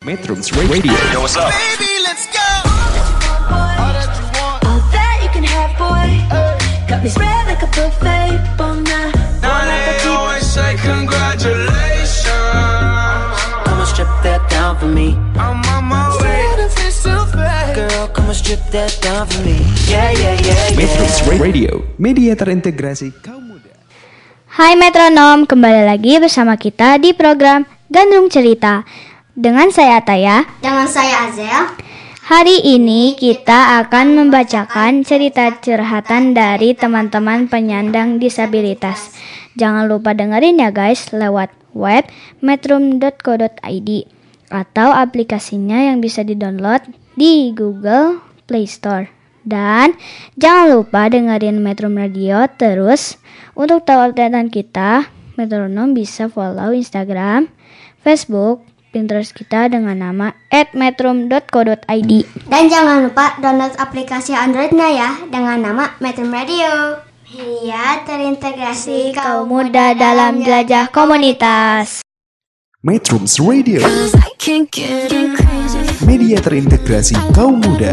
Metrums Radio. Yo, what's up? Baby, let's go. All that you want. All that you can have, boy. Got me spread like a buffet. Bon night. Now they always say congratulations. Come and strip that down for me. I'm on my way. Girl, come and strip that down for me. Yeah, yeah, yeah, Metrums yeah. Radio, media terintegrasi kaum muda. Hai metronom, kembali lagi bersama kita di program Gandrung Cerita. Dengan saya Ataya, Dengan saya Azel. hari ini kita akan membacakan cerita curhatan dari teman-teman penyandang disabilitas. Jangan lupa dengerin ya guys lewat web metrum.co.id atau aplikasinya yang bisa didownload di Google Play Store. Dan jangan lupa dengerin Metrum Radio terus. Untuk tahu updatean kita, Metronom bisa follow Instagram, Facebook, Pinterest kita dengan nama @metrum.co.id. Dan jangan lupa download aplikasi Androidnya ya dengan nama Metro Radio. Media terintegrasi Kaum muda dalam jelajah komunitas. Metrums Radio, I can't get enough. media terintegrasi kaum muda.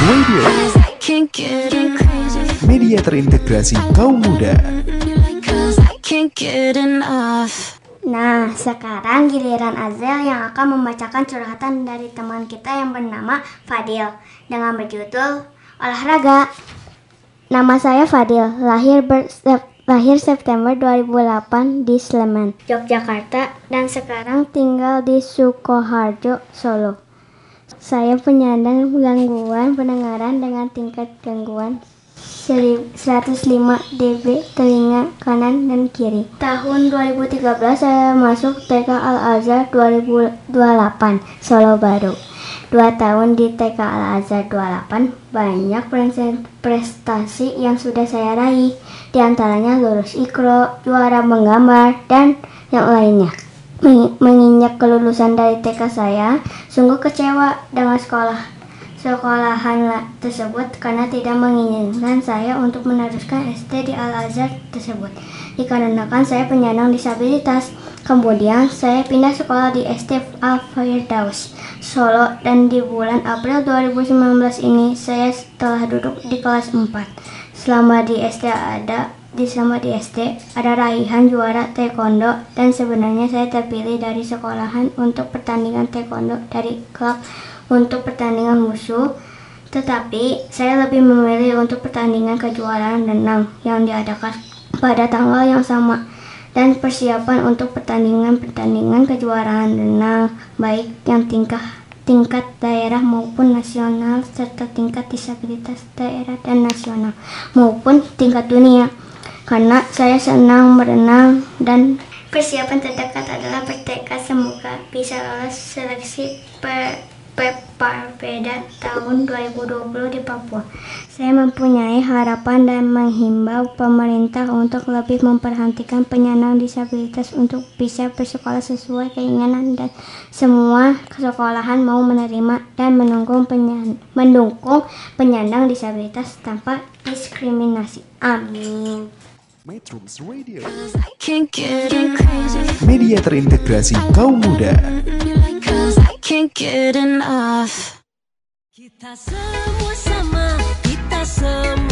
Radio, media terintegrasi kaum muda. Nah, sekarang giliran Azel yang akan membacakan curhatan dari teman kita yang bernama Fadil dengan berjudul Olahraga. Nama saya Fadil, lahir ber- Sep- lahir September 2008 di Sleman, Yogyakarta dan sekarang tinggal di Sukoharjo, Solo. Saya penyandang gangguan pendengaran dengan tingkat gangguan seri- 105 dB telinga kanan dan kiri. Tahun 2013 saya masuk TK Al-Azhar 2028 Solo Baru. Dua tahun di TK Al-Azhar 28 banyak prestasi yang sudah saya raih. Di antaranya lulus ikro, juara menggambar, dan yang lainnya. Meng- Menginjak kelulusan dari TK saya, sungguh kecewa dengan sekolah sekolahan la- tersebut karena tidak menginginkan saya untuk meneruskan SD di Al-Azhar tersebut. Dikarenakan saya penyandang disabilitas. Kemudian saya pindah sekolah di SD Al-Firdaus, Solo dan di bulan April 2019 ini saya telah duduk di kelas 4. Selama di SD ada di selama di SD ada raihan juara taekwondo dan sebenarnya saya terpilih dari sekolahan untuk pertandingan taekwondo dari klub untuk pertandingan musuh. Tetapi saya lebih memilih untuk pertandingan kejuaraan renang yang diadakan pada tanggal yang sama dan persiapan untuk pertandingan-pertandingan kejuaraan renang baik yang tingkah tingkat daerah maupun nasional serta tingkat disabilitas daerah dan nasional maupun tingkat dunia karena saya senang berenang dan persiapan terdekat adalah bertekad semoga bisa lolos seleksi pe Peparbeda tahun 2020 di Papua. Saya mempunyai harapan dan menghimbau pemerintah untuk lebih memperhatikan penyandang disabilitas untuk bisa bersekolah sesuai keinginan dan semua sekolahan mau menerima dan mendukung penyan- mendukung penyandang disabilitas tanpa diskriminasi. Amin. Metrums Radio, media terintegrasi kaum muda. Kita semua sama, kita semua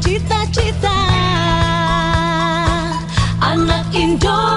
cita-cita. Anak Indonesia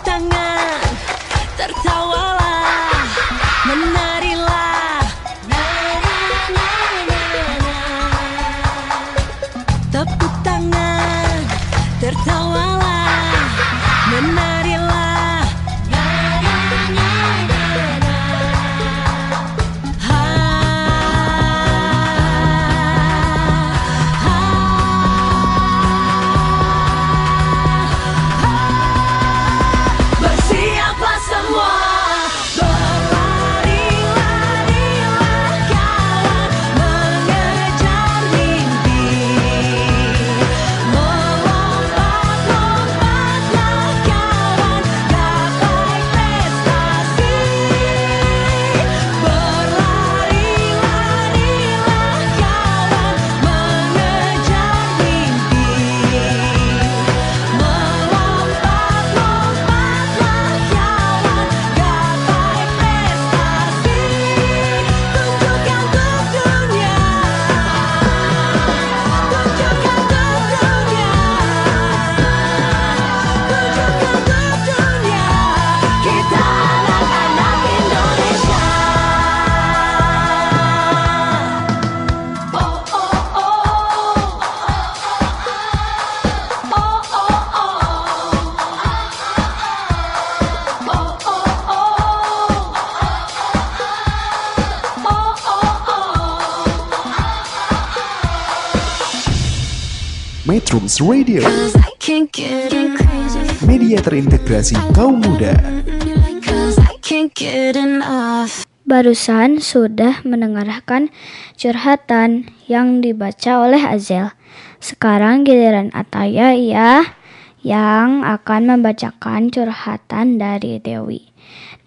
tangan, tertawalah, Metrums Radio, media terintegrasi kaum muda. Barusan sudah mendengarkan curhatan yang dibaca oleh Azel. Sekarang giliran Ataya ya yang akan membacakan curhatan dari Dewi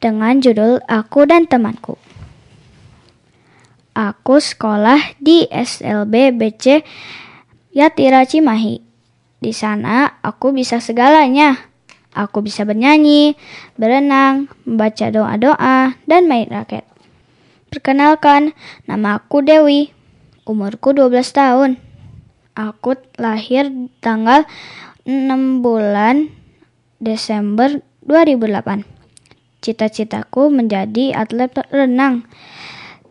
dengan judul Aku dan Temanku. Aku sekolah di SLB BC Yatira Cimahi. Di sana aku bisa segalanya. Aku bisa bernyanyi, berenang, membaca doa-doa, dan main raket. Perkenalkan, nama aku Dewi. Umurku 12 tahun. Aku lahir tanggal 6 bulan Desember 2008. Cita-citaku menjadi atlet renang.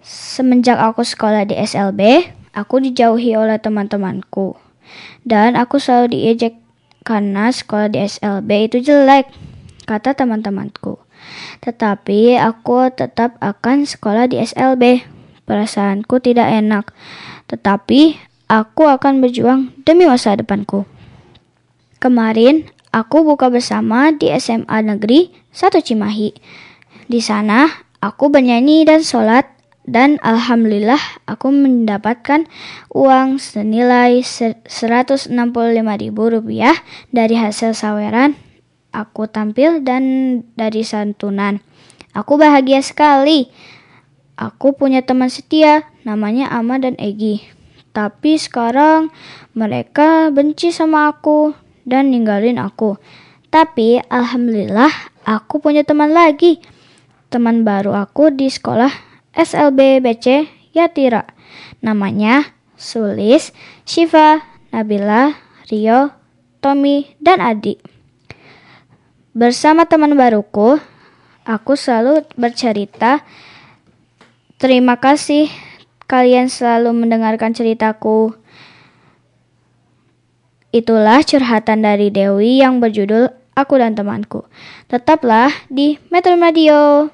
Semenjak aku sekolah di SLB, aku dijauhi oleh teman-temanku. Dan aku selalu diejek karena sekolah di SLB itu jelek, kata teman-temanku. Tetapi aku tetap akan sekolah di SLB. Perasaanku tidak enak, tetapi aku akan berjuang demi masa depanku. Kemarin aku buka bersama di SMA Negeri 1 Cimahi. Di sana aku bernyanyi dan sholat dan alhamdulillah aku mendapatkan uang senilai se- Rp165.000 dari hasil saweran aku tampil dan dari santunan. Aku bahagia sekali. Aku punya teman setia, namanya Ama dan Egi. Tapi sekarang mereka benci sama aku dan ninggalin aku. Tapi alhamdulillah aku punya teman lagi. Teman baru aku di sekolah SLBBC Yatira. Namanya Sulis, Shiva, Nabila, Rio, Tommy, dan Adi. Bersama teman baruku, aku selalu bercerita. Terima kasih kalian selalu mendengarkan ceritaku. Itulah curhatan dari Dewi yang berjudul Aku dan Temanku. Tetaplah di Metro Radio.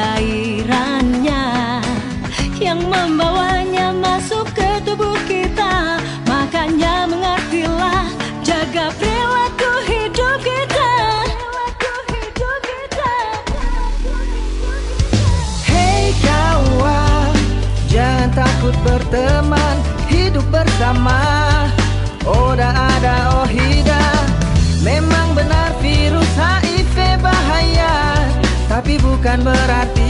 cairannya yang membawanya masuk ke tubuh kita. Makanya mengertilah jaga perilaku hidup kita. Hei kawan jangan takut berteman hidup bersama. Oh dah ada oh bukan berarti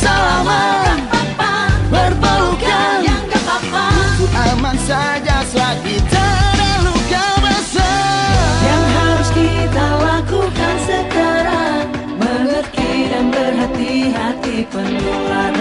Bersalaman, berpelukan Itu aman saja selagi tak ada luka besar. Yang harus kita lakukan sekarang Mengerti dan berhati-hati penularannya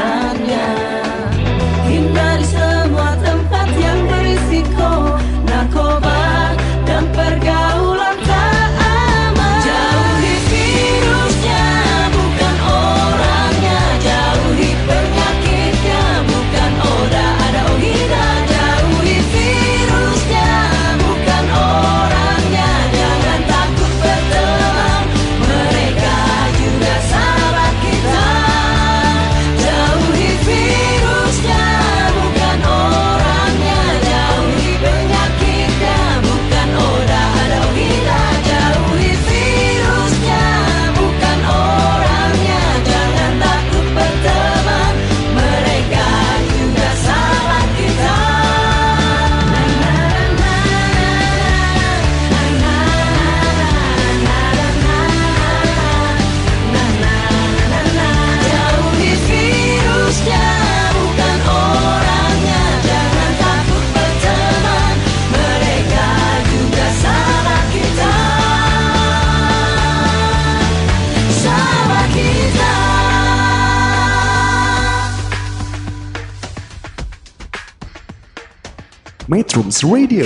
Metrums Radio,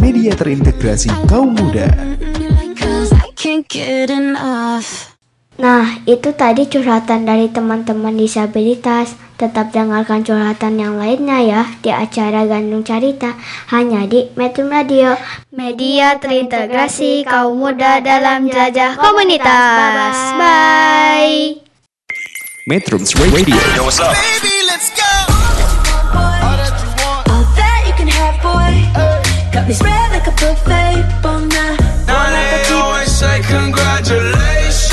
media terintegrasi kaum muda. Nah, itu tadi curhatan dari teman-teman disabilitas. Tetap dengarkan curhatan yang lainnya ya di acara Gandung Carita hanya di Metro Radio. Media terintegrasi kaum muda dalam jelajah komunitas. Bye. Metrums Radio, Baby, let's go All Got me spread like a buffet. Bon now, Now they always say congratulations.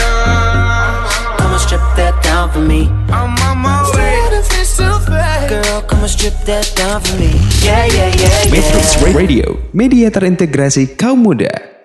Come and strip that down for me I'm on my way. Girl, come and strip that down for me Yeah, yeah, yeah, yeah Metrums Radio, media terintegrasi kaum muda.